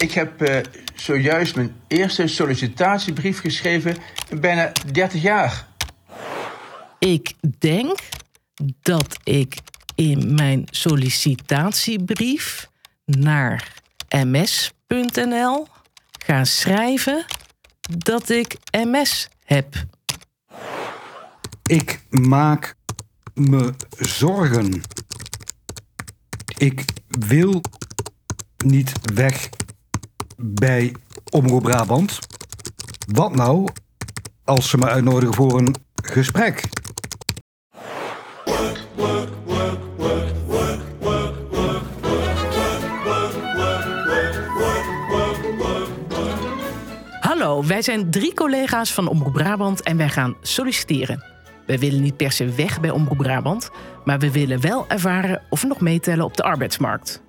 Ik heb uh, zojuist mijn eerste sollicitatiebrief geschreven in bijna 30 jaar. Ik denk dat ik in mijn sollicitatiebrief naar ms.nl ga schrijven dat ik MS heb. Ik maak me zorgen. Ik wil niet weg bij Omroep Brabant. Wat nou als ze me uitnodigen voor een gesprek? Hallo, wij zijn drie collega's van Omroep Brabant en wij gaan solliciteren. We willen niet per se weg bij Omroep Brabant, maar we willen wel ervaren of we nog meetellen op de arbeidsmarkt.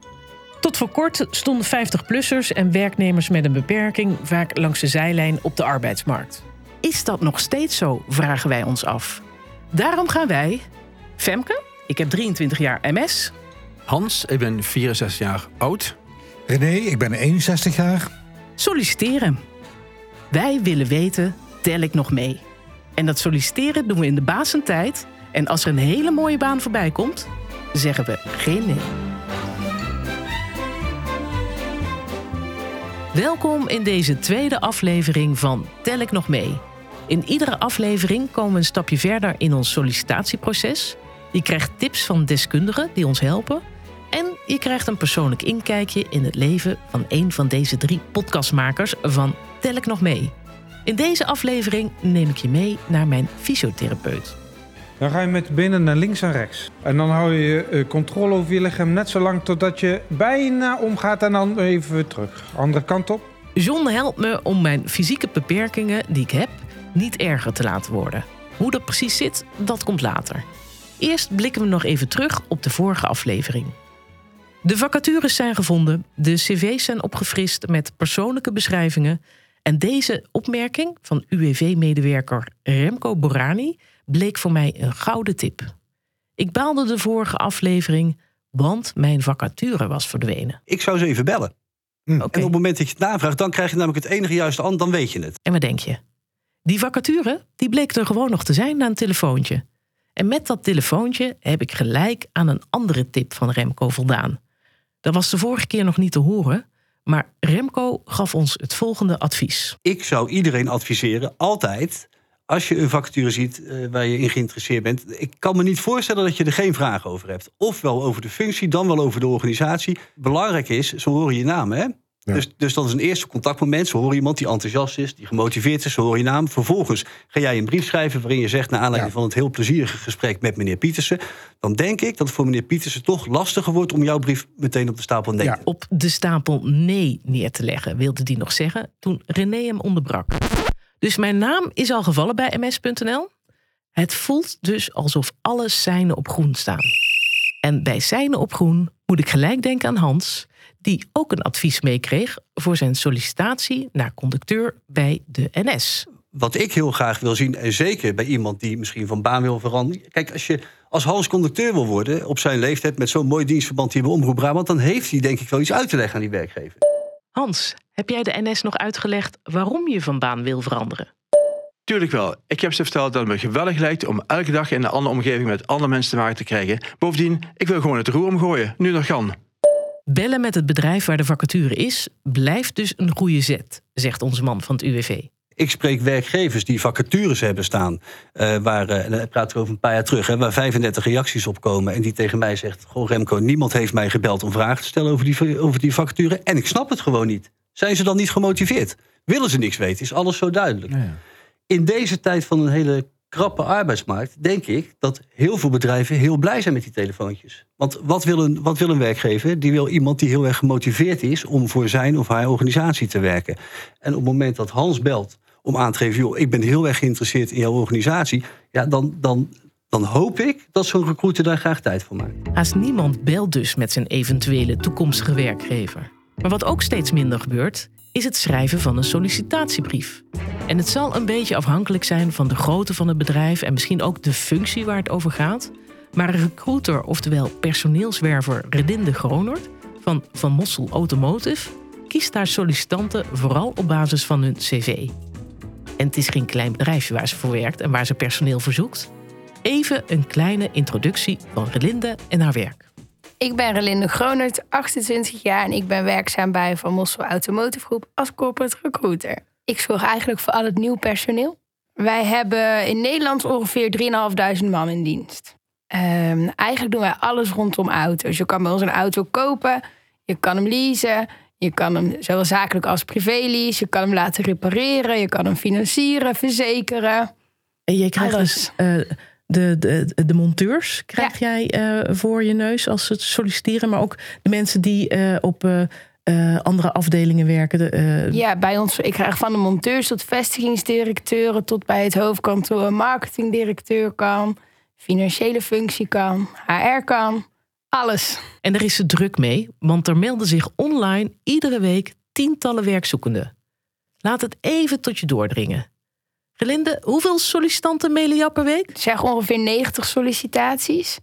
Tot voor kort stonden 50-plussers en werknemers met een beperking vaak langs de zijlijn op de arbeidsmarkt. Is dat nog steeds zo, vragen wij ons af. Daarom gaan wij, Femke, ik heb 23 jaar MS. Hans, ik ben 64 jaar oud. René, ik ben 61 jaar. Solliciteren. Wij willen weten, tel ik nog mee? En dat solliciteren doen we in de basentijd. En als er een hele mooie baan voorbij komt, zeggen we geen nee. Welkom in deze tweede aflevering van Tel ik nog mee. In iedere aflevering komen we een stapje verder in ons sollicitatieproces. Je krijgt tips van deskundigen die ons helpen. En je krijgt een persoonlijk inkijkje in het leven van een van deze drie podcastmakers van Tel ik nog mee. In deze aflevering neem ik je mee naar mijn fysiotherapeut. Dan ga je met benen naar links en rechts. En dan hou je uh, controle over je lichaam net zo lang totdat je bijna omgaat en dan even weer terug. Andere kant op. John helpt me om mijn fysieke beperkingen die ik heb niet erger te laten worden. Hoe dat precies zit, dat komt later. Eerst blikken we nog even terug op de vorige aflevering. De vacatures zijn gevonden, de cv's zijn opgefrist met persoonlijke beschrijvingen en deze opmerking van UWV-medewerker Remco Borani bleek voor mij een gouden tip. Ik baalde de vorige aflevering, want mijn vacature was verdwenen. Ik zou ze even bellen. Hm. En op het moment dat je het navraagt, dan krijg je namelijk het enige juiste antwoord, dan weet je het. En wat denk je? Die vacature die bleek er gewoon nog te zijn na een telefoontje. En met dat telefoontje heb ik gelijk aan een andere tip van Remco voldaan. Dat was de vorige keer nog niet te horen, maar Remco gaf ons het volgende advies. Ik zou iedereen adviseren, altijd, als je een vacature ziet uh, waar je in geïnteresseerd bent. Ik kan me niet voorstellen dat je er geen vragen over hebt. Ofwel over de functie, dan wel over de organisatie. Belangrijk is, ze horen je naam, hè? Dus, dus dat is een eerste contactmoment. Ze horen iemand die enthousiast is, die gemotiveerd is. Ze horen je naam. Vervolgens ga jij een brief schrijven waarin je zegt... naar aanleiding van het heel plezierige gesprek met meneer Pietersen... dan denk ik dat het voor meneer Pietersen toch lastiger wordt... om jouw brief meteen op de stapel nee ja. Op de stapel nee neer te leggen, wilde die nog zeggen... toen René hem onderbrak. Dus mijn naam is al gevallen bij ms.nl. Het voelt dus alsof alle seinen op groen staan. En bij seinen op groen moet ik gelijk denken aan Hans die ook een advies meekreeg voor zijn sollicitatie naar conducteur bij de NS. Wat ik heel graag wil zien, en zeker bij iemand die misschien van baan wil veranderen. Kijk, als je als Hans conducteur wil worden op zijn leeftijd met zo'n mooi dienstverband hier bij Omroep Brabant, dan heeft hij denk ik wel iets uit te leggen aan die werkgever. Hans, heb jij de NS nog uitgelegd waarom je van baan wil veranderen? Tuurlijk wel. Ik heb ze verteld dat het me geweldig lijkt om elke dag in een andere omgeving met andere mensen te maken te krijgen. Bovendien, ik wil gewoon het roer omgooien, nu nog kan. Bellen met het bedrijf waar de vacature is, blijft dus een goede zet, zegt onze man van het UWV. Ik spreek werkgevers die vacatures hebben staan, uh, waar, uh, en ik praat er over een paar jaar terug, hè, waar 35 reacties op komen. En die tegen mij zegt: Goh, Remco, niemand heeft mij gebeld om vragen te stellen over die, over die vacature. En ik snap het gewoon niet. Zijn ze dan niet gemotiveerd? Willen ze niks weten? Is alles zo duidelijk? Ja. In deze tijd van een hele krappe arbeidsmarkt, denk ik dat heel veel bedrijven heel blij zijn met die telefoontjes. Want wat wil een, wat wil een werkgever? Die wil iemand die heel erg gemotiveerd is om voor zijn of haar organisatie te werken. En op het moment dat Hans belt om aan te geven, joh, ik ben heel erg geïnteresseerd in jouw organisatie, ja, dan, dan, dan hoop ik dat zo'n recruiter daar graag tijd voor maakt. Haast niemand belt dus met zijn eventuele toekomstige werkgever. Maar wat ook steeds minder gebeurt, is het schrijven van een sollicitatiebrief. En het zal een beetje afhankelijk zijn van de grootte van het bedrijf en misschien ook de functie waar het over gaat. Maar een recruiter, oftewel personeelswerver Redinde Gronert van Van Mossel Automotive, kiest haar sollicitanten vooral op basis van hun cv. En het is geen klein bedrijfje waar ze voor werkt en waar ze personeel verzoekt. Even een kleine introductie van Relinde en haar werk. Ik ben Relinde Gronert, 28 jaar en ik ben werkzaam bij Van Mossel Automotive Groep als corporate recruiter. Ik zorg eigenlijk voor al het nieuw personeel. Wij hebben in Nederland ongeveer 3.500 man in dienst. Ehm, eigenlijk doen wij alles rondom auto's. Je kan bij ons een auto kopen, je kan hem leasen, je kan hem zowel zakelijk als privé leasen, je kan hem laten repareren, je kan hem financieren, verzekeren. En je krijgt Alles. dus eh, de, de, de monteurs krijg jij eh, voor je neus als ze solliciteren, maar ook de mensen die eh, op eh, andere afdelingen werken. De, eh, Ja, bij ons, ik krijg van de monteurs tot vestigingsdirecteuren tot bij het hoofdkantoor marketingdirecteur kan, financiële functie kan, HR kan, alles. En daar is ze druk mee, want er melden zich online iedere week tientallen werkzoekenden. Laat het even tot je doordringen. Gelinde, hoeveel sollicitanten mailen jou per week? zeg ongeveer 90 sollicitaties.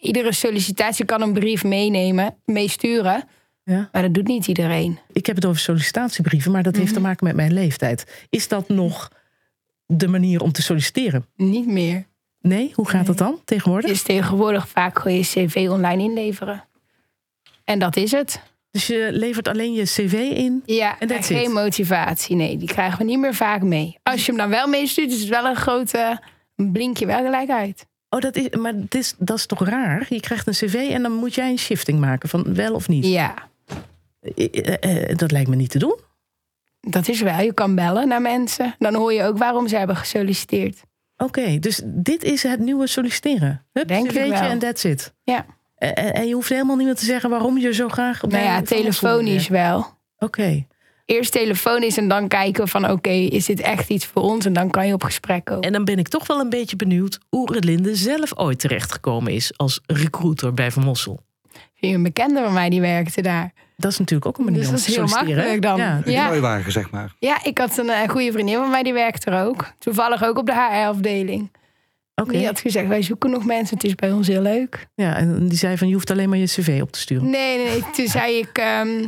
Iedere sollicitatie kan een brief meenemen, meesturen. Ja. Maar dat doet niet iedereen. Ik heb het over sollicitatiebrieven, maar dat heeft te maken met mijn leeftijd. Is dat nog de manier om te solliciteren? Niet meer. Nee, hoe gaat dat dan tegenwoordig? Dus tegenwoordig vaak gewoon je cv online inleveren. En dat is het. Dus je levert alleen je cv in. Ja, En geen it. motivatie. Nee, die krijgen we niet meer vaak mee. Als je hem dan wel meestuurt, is het wel een grote... een blink je wel gelijk uit. Oh, dat is, maar het is, dat is toch raar? Je krijgt een cv en dan moet jij een shifting maken van wel of niet. Ja, dat lijkt me niet te doen. dat is wel. Je kan bellen naar mensen. Dan hoor je ook waarom ze hebben gesolliciteerd. Oké, dus dit is het nieuwe solliciteren. Hup, Denk cv'tje wel. en that's it. Ja, Eh, eh, en je hoeft helemaal niet meer te zeggen waarom je zo graag... nou ja, telefonisch wel. Oké. Eerst telefonisch en dan kijken van oké, is dit echt iets voor ons? En dan kan je op gesprek komen. En dan ben ik toch wel een beetje benieuwd... hoe Relinde zelf ooit terechtgekomen is als recruiter bij Van Mossel. Een bekende van mij die werkte daar? Dat is natuurlijk ook een manier Dus om dat te is heel makkelijk dan. Ja. Ja. Kruiwagen, zeg maar. Ja, ik had een, eh, goede vriendin van mij die werkte er ook. Toevallig ook op de HR-afdeling. Oké. Die had gezegd, wij zoeken nog mensen, het is bij ons heel leuk. Ja, en die zei van je hoeft alleen maar je cv op te sturen. Nee, nee, nee. Toen zei ik, ehm,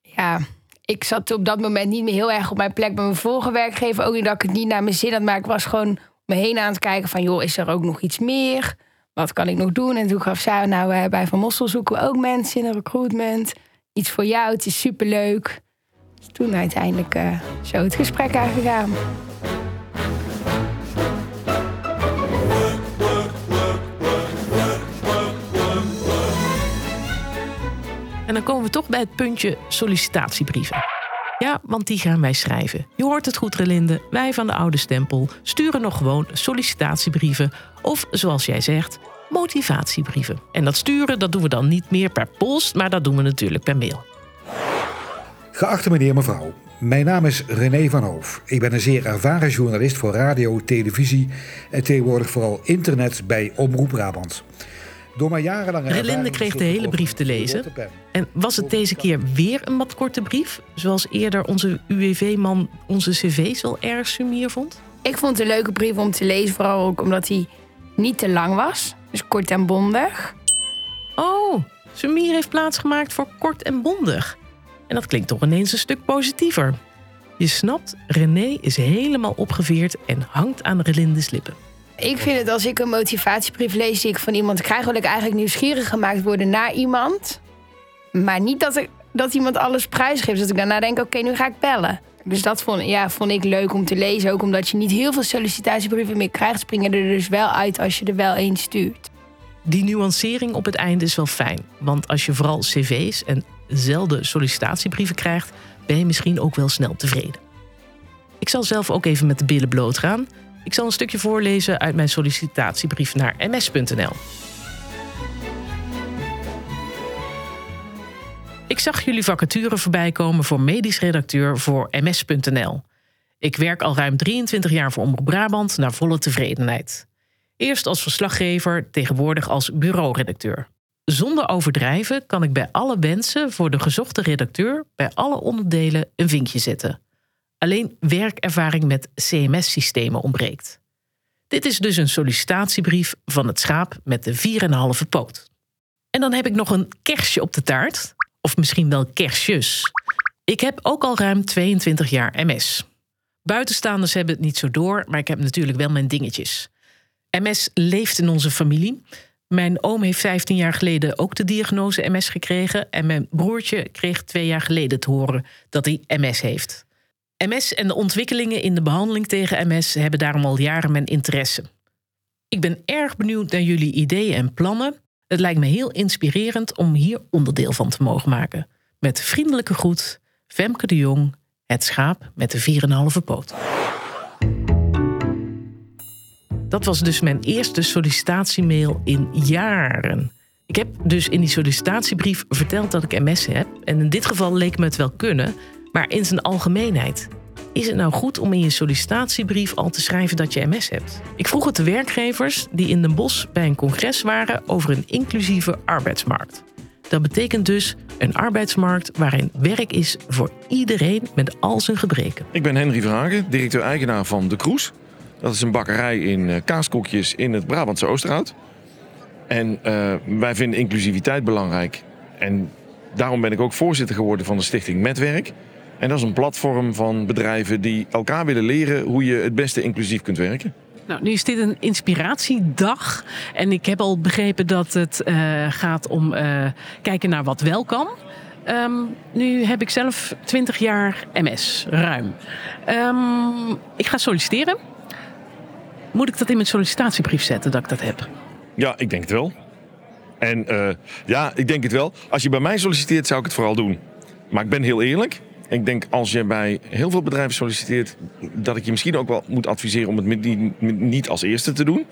ja, ik zat op dat moment niet meer heel erg op mijn plek bij mijn vorige werkgever. Ook niet dat ik het niet naar mijn zin had, maar ik was gewoon om me heen aan het kijken van, joh, is er ook nog iets meer? Wat kan ik nog doen? En toen gaf zij, nou, eh, bij Van Mossel zoeken we ook mensen in een recruitment. Iets voor jou, het is superleuk. Dus toen uiteindelijk eh, zo het gesprek aangegaan. En dan komen we toch bij het puntje sollicitatiebrieven. Ja, want die gaan wij schrijven. Je hoort het goed, Relinde. Wij van de oude stempel sturen nog gewoon sollicitatiebrieven. Of zoals jij zegt, motivatiebrieven. En dat sturen, dat doen we dan niet meer per post, maar dat doen we natuurlijk per mail. Geachte meneer, mevrouw. Mijn naam is René van Hoof. Ik ben een zeer ervaren journalist voor radio, televisie en tegenwoordig vooral internet bij Omroep Brabant. Door mijn jarenlange Relinde kreeg de hele brief te lezen. En was het deze keer weer een wat korte brief? Zoals eerder onze UWV-man onze cv's wel erg sumier vond? Ik vond het een leuke brief om te lezen, vooral ook omdat hij niet te lang was. Dus kort en bondig. Oh, Sumier heeft plaatsgemaakt voor kort en bondig. En dat klinkt toch ineens een stuk positiever. Je snapt, René is helemaal opgeveerd en hangt aan Relinde's lippen. Ik vind het als ik een motivatiebrief lees die ik van iemand krijg, wil ik eigenlijk nieuwsgierig gemaakt worden naar iemand. Maar niet dat, ik, dat iemand alles prijsgeeft. Dat ik daarna denk, oké, nu ga ik bellen. Dus dat vond, ja, vond ik leuk om te lezen. Ook omdat je niet heel veel sollicitatiebrieven meer krijgt, springen er dus wel uit als je er wel één stuurt. Die nuancering op het einde is wel fijn. Want als je vooral cv's en zelden sollicitatiebrieven krijgt, ben je misschien ook wel snel tevreden. Ik zal zelf ook even met de billen bloot gaan. Ik zal een stukje voorlezen uit mijn sollicitatiebrief naar ms.nl. Ik zag jullie vacature voorbij komen voor medisch redacteur voor ms.nl. Ik werk al ruim 23 jaar voor Omroep Brabant naar volle tevredenheid. Eerst als verslaggever, tegenwoordig als bureauredacteur. Zonder overdrijven kan ik bij alle wensen voor de gezochte redacteur bij alle onderdelen een vinkje zetten. Alleen werkervaring met CMS-systemen ontbreekt. Dit is dus een sollicitatiebrief van het schaap met de 4,5 poot. En dan heb ik nog een kersje op de taart, of misschien wel kersjes. Ik heb ook al ruim 22 jaar MS. Buitenstaanders hebben het niet zo door, maar ik heb natuurlijk wel mijn dingetjes. MS leeft in onze familie. Mijn oom heeft 15 jaar geleden ook de diagnose MS gekregen. En mijn broertje kreeg twee jaar geleden te horen dat hij MS heeft. MS en de ontwikkelingen in de behandeling tegen MS hebben daarom al jaren mijn interesse. Ik ben erg benieuwd naar jullie ideeën en plannen. Het lijkt me heel inspirerend om hier onderdeel van te mogen maken. Met vriendelijke groet, Femke de Jong, het schaap met de 4,5 poot. Dat was dus mijn eerste sollicitatiemail in jaren. Ik heb dus in die sollicitatiebrief verteld dat ik MS heb. En in dit geval leek me het wel kunnen, maar in zijn algemeenheid. Is het nou goed om in je sollicitatiebrief al te schrijven dat je MS hebt? Ik vroeg het de werkgevers die in Den Bosch bij een congres waren over een inclusieve arbeidsmarkt. Dat betekent dus een arbeidsmarkt waarin werk is voor iedereen met al zijn gebreken. Ik ben Henry Verhagen, directeur-eigenaar van De Kroes. Dat is een bakkerij in eh, Kaaskokjes in het Brabantse Oosterhout. En uh, wij vinden inclusiviteit belangrijk. En daarom ben ik ook voorzitter geworden van de stichting Metwerk. En dat is een platform van bedrijven die elkaar willen leren hoe je het beste inclusief kunt werken. Nou, nu is dit een inspiratiedag. En ik heb al begrepen dat het uh, gaat om uh, kijken naar wat wel kan. Um, nu heb ik zelf 20 jaar MS, ruim. Um, ik ga solliciteren. Moet ik dat in mijn sollicitatiebrief zetten dat ik dat heb? Ja, ik denk het wel. En uh, ja, ik denk het wel. Als je bij mij solliciteert, zou ik het vooral doen. Maar ik ben heel eerlijk. Ik denk als je bij heel veel bedrijven solliciteert, dat ik je misschien ook wel moet adviseren om het niet als eerste te doen.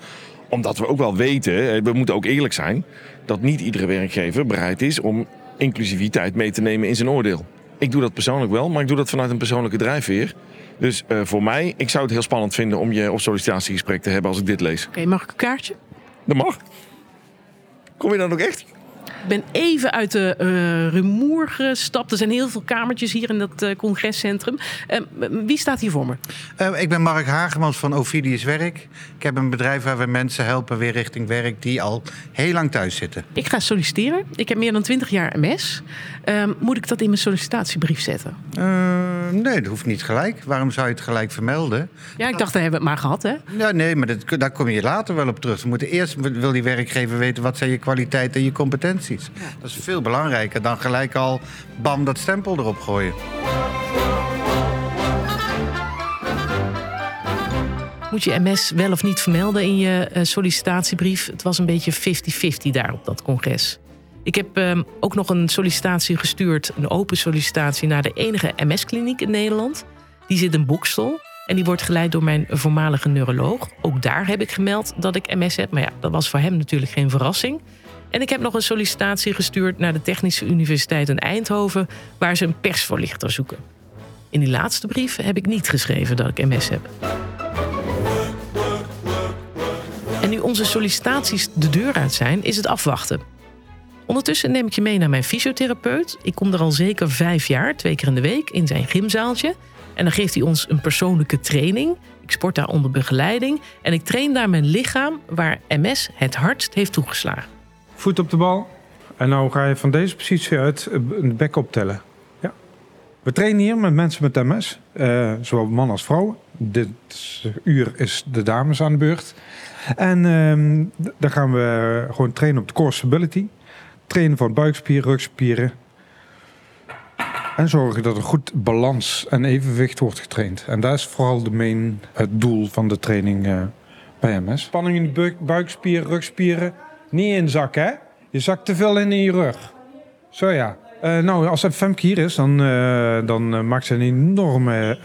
Omdat we ook wel weten, we moeten ook eerlijk zijn, dat niet iedere werkgever bereid is om inclusiviteit mee te nemen in zijn oordeel. Ik doe dat persoonlijk wel, maar ik doe dat vanuit een persoonlijke drijfveer. Dus uh, voor mij, ik zou het heel spannend vinden om je op sollicitatiegesprek te hebben als ik dit lees. Oké, okay, mag ik een kaartje? Dat mag. Kom je dan ook echt? Ik ben even uit de uh, rumoer gestapt. Er zijn heel veel kamertjes hier in dat uh, congrescentrum. Uh, wie staat hier voor me? ik ben Mark Hagemans van Ovidius Werk. Ik heb een bedrijf waar we mensen helpen weer richting werk die al heel lang thuis zitten. Ik ga solliciteren. Ik heb meer dan 20 jaar MS. Ehm, moet ik dat in mijn sollicitatiebrief zetten? nee, dat hoeft niet gelijk. Waarom zou je het gelijk vermelden? Ja, ik dacht, dat hebben we het maar gehad, hè? Ja, nee, maar dat, daar kom je later wel op terug. We moeten eerst wil die werkgever weten wat zijn je kwaliteiten en je competenties. Dat is veel belangrijker dan gelijk al bam dat stempel erop gooien. Moet je MS wel of niet vermelden in je uh, sollicitatiebrief? Het was een beetje 50-50 daar op dat congres. Ik heb uh, ook nog een sollicitatie gestuurd, een open sollicitatie naar de enige MS-kliniek in Nederland. Die zit in Bokstel en die wordt geleid door mijn voormalige neuroloog. Ook daar heb ik gemeld dat ik MS heb, maar ja, dat was voor hem natuurlijk geen verrassing. En ik heb nog een sollicitatie gestuurd naar de Technische Universiteit in Eindhoven, waar ze een persvoorlichter zoeken. In die laatste brief heb ik niet geschreven dat ik MS heb. En nu onze sollicitaties de deur uit zijn, is het afwachten. Ondertussen neem ik je mee naar mijn fysiotherapeut. Ik kom er al zeker vijf jaar, twee keer in de week, in zijn gymzaaltje. En dan geeft hij ons een persoonlijke training. Ik sport daar onder begeleiding en ik train daar mijn lichaam waar MS het hardst heeft toegeslagen. Voet op de bal. En nou ga je van deze positie uit een bek optellen. Ja. We trainen hier met mensen met MS, uh, zowel man als vrouw. Dit uur is de dames aan de beurt. En uh, dan gaan we gewoon trainen op de core stability. Trainen van buikspieren, rugspieren. En zorgen dat er goed balans en evenwicht wordt getraind. En dat is vooral de main, het doel van de training uh, bij MS. Spanning in de buikspieren, rugspieren niet inzakken, hè? Je zakt te veel in in je rug. Zo ja. Uh, nou, als Femke hier is, dan, uh, dan uh, maakt ze een enorme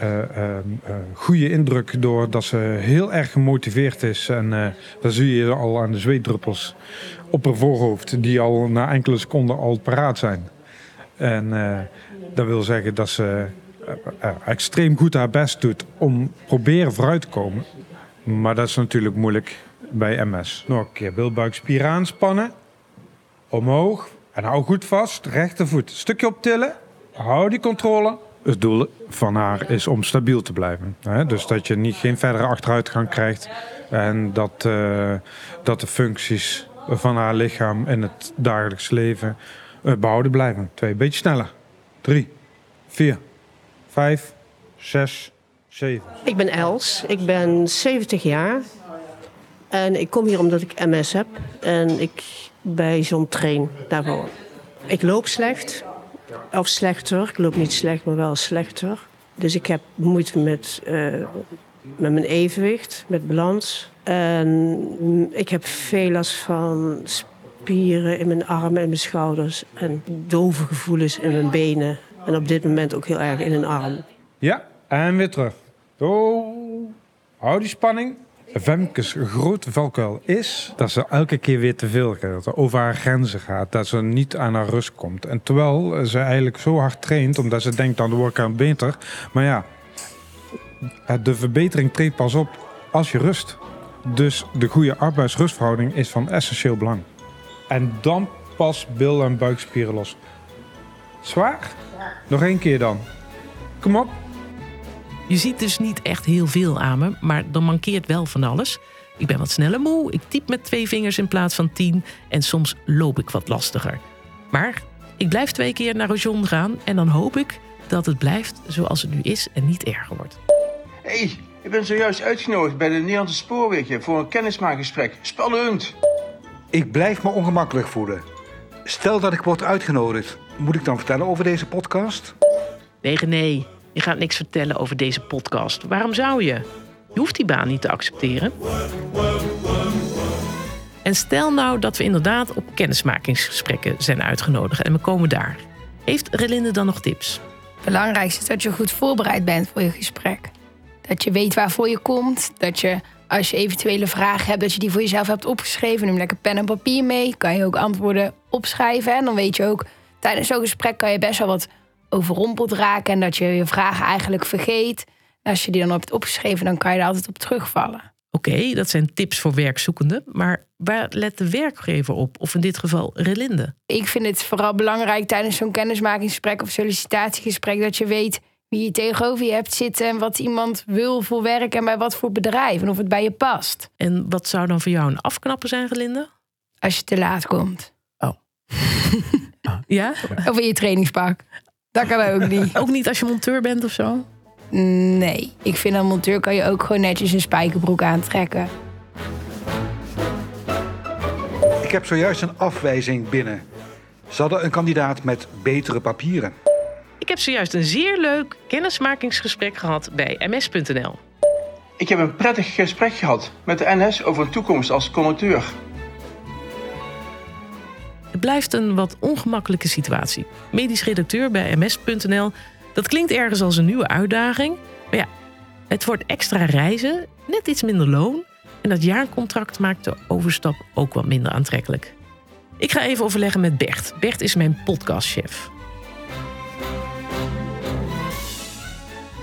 goede indruk doordat ze heel erg gemotiveerd is. En dat zie je al aan de zweetdruppels op haar voorhoofd, die al na enkele seconden al paraat zijn. En dat wil zeggen dat ze extreem goed haar best doet om proberen vooruit te komen. Maar dat is natuurlijk moeilijk bij MS. Nog een keer bilbuikspieren aanspannen. Omhoog. En hou goed vast. Rechtervoet. Stukje optillen. Hou die controle. Het doel van haar is om stabiel te blijven. Dus dat je niet, geen verdere achteruitgang krijgt. En dat, uh, dat de functies van haar lichaam in het dagelijks leven uh, behouden blijven. Twee, beetje sneller. Drie, vier, vijf, zes, zeven. Ik ben Els, ik ben 70 jaar. En ik kom hier omdat ik MS heb. En ik bij zo'n train daarvoor. Ik loop slecht. Of slechter. Ik loop niet slecht, maar wel slechter. Dus ik heb moeite met, eh, met mijn evenwicht, met balans. En ik heb veel last van spieren in mijn armen en mijn schouders. En dove gevoelens in mijn benen. En op dit moment ook heel erg in een arm. Ja, en weer terug. Oh, hou die spanning. Femke's grote valkuil is dat ze elke keer weer te veel gaat. Dat ze over haar grenzen gaat. Dat ze niet aan haar rust komt. En terwijl ze eigenlijk zo hard traint, omdat ze denkt dan word ik aan beter. Maar ja, de verbetering treedt pas op als je rust. Dus de goede arbeidsrustverhouding is van essentieel belang. En dan pas bil- en buikspieren los. Zwaar? Nog één keer dan. Kom op. Je ziet dus niet echt heel veel aan me, maar dan mankeert wel van alles. Ik ben wat sneller moe, ik typ met twee vingers in plaats van tien en soms loop ik wat lastiger. Maar ik blijf twee keer naar Rojon gaan en dan hoop ik dat het blijft zoals het nu is en niet erger wordt. Hé, hey, ik ben zojuist uitgenodigd bij de Nederlandse Spoorwegen voor een kennismakingsgesprek. Spannend! Ik blijf me ongemakkelijk voelen. Stel dat ik word uitgenodigd. Moet ik dan vertellen over deze podcast? Nee, nee, je gaat niks vertellen over deze podcast. Waarom zou je? Je hoeft die baan niet te accepteren. En stel nou dat we inderdaad op kennismakingsgesprekken zijn uitgenodigd en we komen daar. Heeft Relinde dan nog tips? Het belangrijkste is dat je goed voorbereid bent voor je gesprek. Dat je weet waarvoor je komt. Dat je, als je eventuele vragen hebt, dat je die voor jezelf hebt opgeschreven. Neem lekker pen en papier mee. Kan je ook antwoorden opschrijven. En dan weet je ook, tijdens zo'n gesprek kan je best wel wat overrompeld raken. En dat je je vragen eigenlijk vergeet. En als je die dan hebt opgeschreven, dan kan je er altijd op terugvallen. Oké, dat zijn tips voor werkzoekenden. Maar waar let de werkgever op? Of in dit geval Relinde? Ik vind het vooral belangrijk tijdens zo'n kennismakingsgesprek of sollicitatiegesprek dat je weet wie je tegenover je hebt zitten en wat iemand wil voor werk en bij wat voor bedrijf en of het bij je past. En wat zou dan voor jou een afknapper zijn, Relinde? Als je te laat komt. Oh. ja? Of in je trainingspak. Dat kan ook niet. Ook niet als je monteur bent of zo? Nee, ik vind een monteur kan je ook gewoon netjes een spijkerbroek aantrekken. Ik heb zojuist een afwijzing binnen. Ze hadden een kandidaat met betere papieren. Ik heb zojuist een zeer leuk kennismakingsgesprek gehad bij ms.nl. Ik heb een prettig gesprek gehad met de NS over een toekomst als conducteur. Het blijft een wat ongemakkelijke situatie. Medisch redacteur bij ms.nl, dat klinkt ergens als een nieuwe uitdaging. Maar ja, het wordt extra reizen, net iets minder loon. En dat jaarcontract maakt de overstap ook wat minder aantrekkelijk. Ik ga even overleggen met Bert. Bert is mijn podcastchef.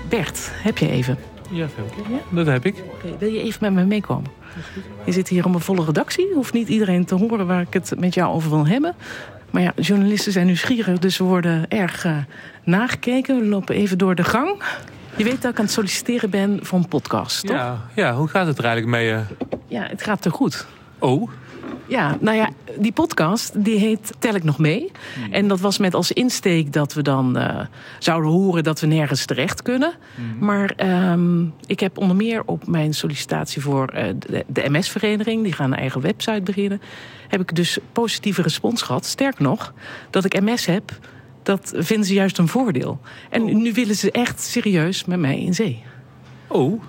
Bert, heb je even? Ja, Femke. Ja? Dat heb ik. Oké, wil je even met me meekomen? Je zit hier om een volle redactie. Hoeft niet iedereen te horen waar ik het met jou over wil hebben. Maar ja, journalisten zijn nieuwsgierig, dus we worden erg uh, nagekeken. We lopen even door de gang. Je weet dat ik aan het solliciteren ben voor een podcast, toch? Ja, ja hoe gaat het er eigenlijk mee? Uh... Ja, het gaat te goed. Oh? Ja, nou ja, die podcast die heet Tel ik nog mee. Hmm. En dat was met als insteek dat we dan uh, zouden horen dat we nergens terecht kunnen. Hmm. Maar um, ik heb onder meer op mijn sollicitatie voor uh, de, de MS-vereniging, die gaan een eigen website beginnen, heb ik dus positieve respons gehad. Sterker nog, dat ik MS heb, dat vinden ze juist een voordeel. En Oh. nu willen ze echt serieus met mij in zee. Oh?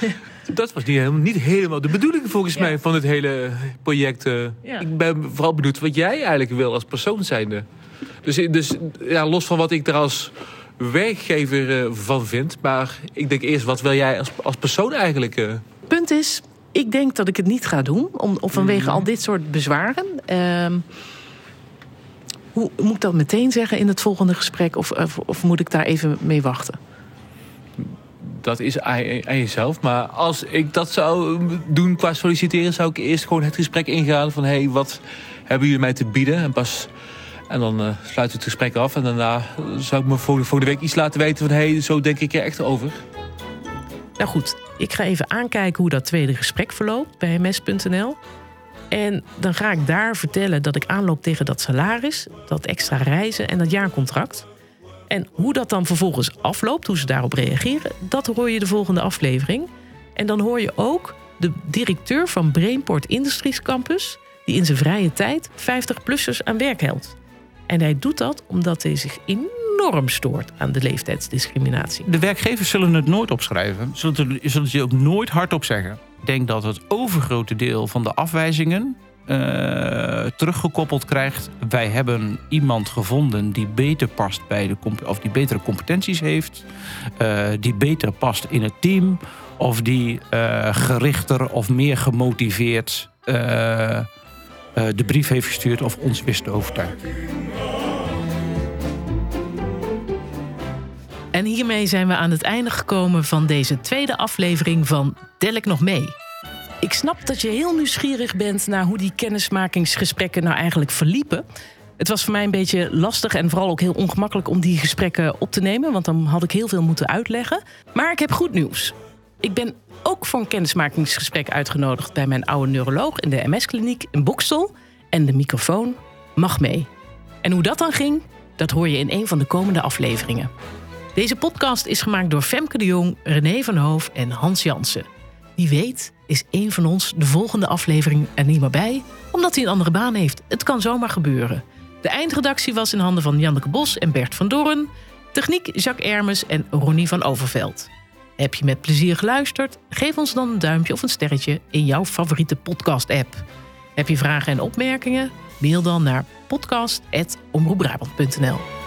Dat was niet helemaal, niet helemaal de bedoeling volgens Ja. mij van het hele project. eh. Ja. Ik ben vooral benieuwd wat jij eigenlijk wil als persoon zijnde. Dus, dus ja, los van wat ik er als werkgever eh, van vind. Maar ik denk eerst, wat wil jij als, als persoon eigenlijk? eh? Punt is, ik denk dat ik het niet ga doen. Om, of vanwege Mhm. al dit soort bezwaren. Ehm, hoe moet ik dat meteen zeggen in het volgende gesprek? Of, of, of moet ik daar even mee wachten? Dat is aan, jezelf. Maar als ik dat zou doen qua solliciteren, zou ik eerst gewoon het gesprek ingaan van hé, hey, wat hebben jullie mij te bieden? En pas en dan sluiten we het gesprek af. En daarna zou ik me volgende week iets laten weten van hé, hey, zo denk ik er echt over. Nou goed, ik ga even aankijken hoe dat tweede gesprek verloopt bij ms.nl. En dan ga ik daar vertellen dat ik aanloop tegen dat salaris, dat extra reizen en dat jaarcontract. En hoe dat dan vervolgens afloopt, hoe ze daarop reageren, dat hoor je de volgende aflevering. En dan hoor je ook de directeur van Brainport Industries Campus, die in zijn vrije tijd 50-plussers aan werk helpt. En hij doet dat omdat hij zich enorm stoort aan de leeftijdsdiscriminatie. De werkgevers zullen het nooit opschrijven. Zullen, het- zullen ze ook nooit hardop zeggen. Ik denk dat het overgrote deel van de afwijzingen eh, teruggekoppeld krijgt. Wij hebben iemand gevonden die beter past bij de of die betere competenties heeft, eh, die beter past in het team, of die eh, gerichter of meer gemotiveerd de brief heeft gestuurd of ons wist te overtuigen. En hiermee zijn we aan het einde gekomen van deze tweede aflevering van Tel ik nog mee. Ik snap dat je heel nieuwsgierig bent naar hoe die kennismakingsgesprekken nou eigenlijk verliepen. Het was voor mij een beetje lastig en vooral ook heel ongemakkelijk om die gesprekken op te nemen, want dan had ik heel veel moeten uitleggen. Maar ik heb goed nieuws. Ik ben ook voor een kennismakingsgesprek uitgenodigd bij mijn oude neuroloog in de MS-kliniek in Bokstel. En de microfoon mag mee. En hoe dat dan ging, dat hoor je in een van de komende afleveringen. Deze podcast is gemaakt door Femke de Jong, René van Hoof en Hans Jansen. Wie weet is een van ons de volgende aflevering er niet meer bij, omdat hij een andere baan heeft. Het kan zomaar gebeuren. De eindredactie was in handen van Janneke Bos en Bert van Doorn. Techniek Jacques Ermes en Ronnie van Overveld. Heb je met plezier geluisterd? Geef ons dan een duimpje of een sterretje in jouw favoriete podcast-app. Heb je vragen en opmerkingen? Mail dan naar podcast.omroepbrabant.nl